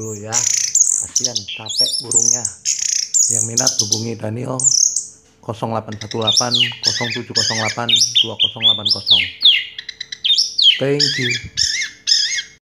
dulu ya. Kasihan capek burungnya. Yang minat hubungi Daniel 0818 0708 2080 thank you.